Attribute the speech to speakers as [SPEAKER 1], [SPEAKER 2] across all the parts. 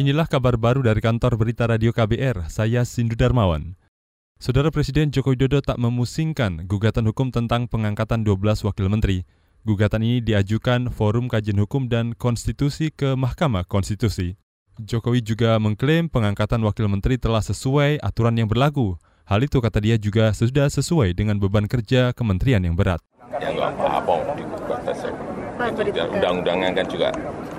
[SPEAKER 1] Inilah kabar baru dari kantor berita radio KBR, saya Sindu Darmawan. Saudara Presiden Joko Widodo tak memusingkan gugatan hukum tentang pengangkatan 12 wakil menteri. Gugatan ini diajukan Forum Kajian Hukum dan Konstitusi ke Mahkamah Konstitusi. Jokowi juga mengklaim pengangkatan wakil menteri telah sesuai aturan yang berlaku. Hal itu kata dia juga sudah sesuai dengan beban kerja kementerian yang berat.
[SPEAKER 2] Ya nggak apa-apa saja. Undang-undangnya kan juga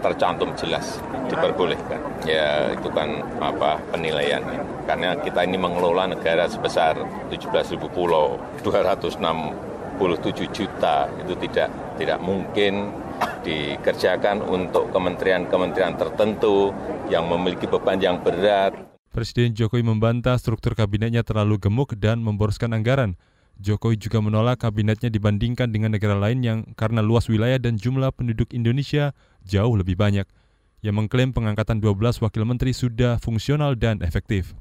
[SPEAKER 2] tercantum jelas diperbolehkan. Ya itu kan apa penilaian. Karena kita ini mengelola negara sebesar 17.000 pulau, 267 juta itu tidak tidak mungkin dikerjakan untuk kementerian-kementerian tertentu yang memiliki beban yang berat.
[SPEAKER 1] Presiden Jokowi membantah struktur kabinetnya terlalu gemuk dan memboroskan anggaran. Jokowi juga menolak kabinetnya dibandingkan dengan negara lain yang karena luas wilayah dan jumlah penduduk Indonesia jauh lebih banyak. Yang mengklaim pengangkatan 12 wakil menteri sudah fungsional dan efektif.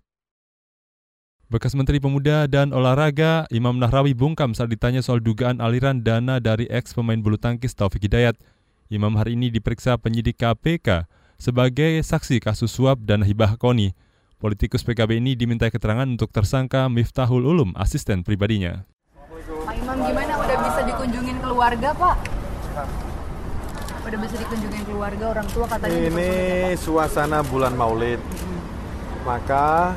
[SPEAKER 1] Bekas Menteri Pemuda dan Olahraga Imam Nahrawi bungkam saat ditanya soal dugaan aliran dana dari ex pemain bulu tangkis Taufik Hidayat. Imam hari ini diperiksa penyidik KPK sebagai saksi kasus suap dan hibah koni. Politikus PKB ini diminta keterangan untuk tersangka Miftahul Ulum, asisten pribadinya.
[SPEAKER 3] Pak Imam gimana udah bisa dikunjungin keluarga Pak? Udah bisa dikunjungin keluarga orang tua katanya.
[SPEAKER 4] Ini suasana bulan maulid. Maka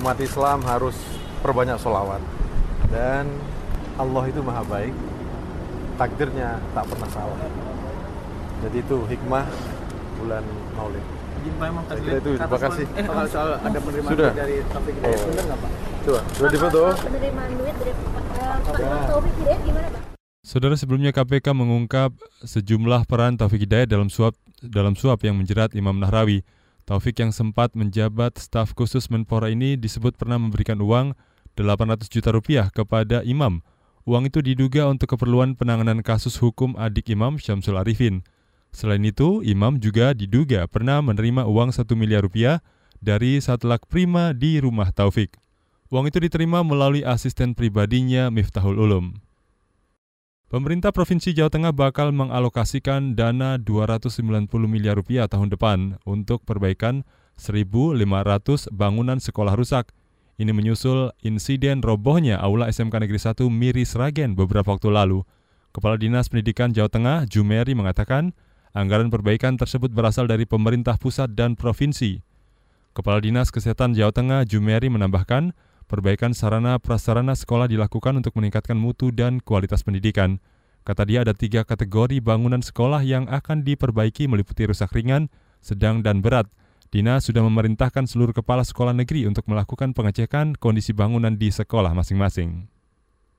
[SPEAKER 4] umat Islam harus perbanyak sholawat dan Allah itu maha baik takdirnya tak pernah salah jadi itu hikmah bulan maulid itu terima kasih
[SPEAKER 5] eh kalau soal ada penerimaan
[SPEAKER 4] Sudah.
[SPEAKER 5] dari Taufik Hidayat
[SPEAKER 4] Oh.
[SPEAKER 5] benar nggak pak?
[SPEAKER 4] coba sudah difoto
[SPEAKER 6] penerimaan duit dari Pak Pak Taufik Hidayat gimana Pak?
[SPEAKER 1] Saudara sebelumnya KPK mengungkap sejumlah peran Taufik Hidayat dalam suap dalam suap yang menjerat Imam Nahrawi. Taufik yang sempat menjabat staf khusus Menpora ini disebut pernah memberikan uang 800 juta rupiah kepada Imam. Uang itu diduga untuk keperluan penanganan kasus hukum adik Imam Syamsul Arifin. Selain itu, Imam juga diduga pernah menerima uang 1 miliar rupiah dari Satlak Prima di rumah Taufik. Uang itu diterima melalui asisten pribadinya Miftahul Ulum. Pemerintah Provinsi Jawa Tengah bakal mengalokasikan dana 290 miliar rupiah tahun depan untuk perbaikan 1.500 bangunan sekolah rusak. Ini menyusul insiden robohnya Aula SMK Negeri 1 Miri Sragen beberapa waktu lalu. Kepala Dinas Pendidikan Jawa Tengah, Jumeri, mengatakan anggaran perbaikan tersebut berasal dari pemerintah pusat dan provinsi. Kepala Dinas Kesehatan Jawa Tengah, Jumeri, menambahkan perbaikan sarana prasarana sekolah dilakukan untuk meningkatkan mutu dan kualitas pendidikan. Kata dia ada tiga kategori bangunan sekolah yang akan diperbaiki meliputi rusak ringan, sedang, dan berat. Dinas sudah memerintahkan seluruh kepala sekolah negeri untuk melakukan pengecekan kondisi bangunan di sekolah masing-masing.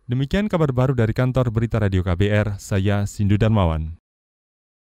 [SPEAKER 1] Demikian kabar baru dari kantor Berita Radio KBR, saya Sindu Darmawan.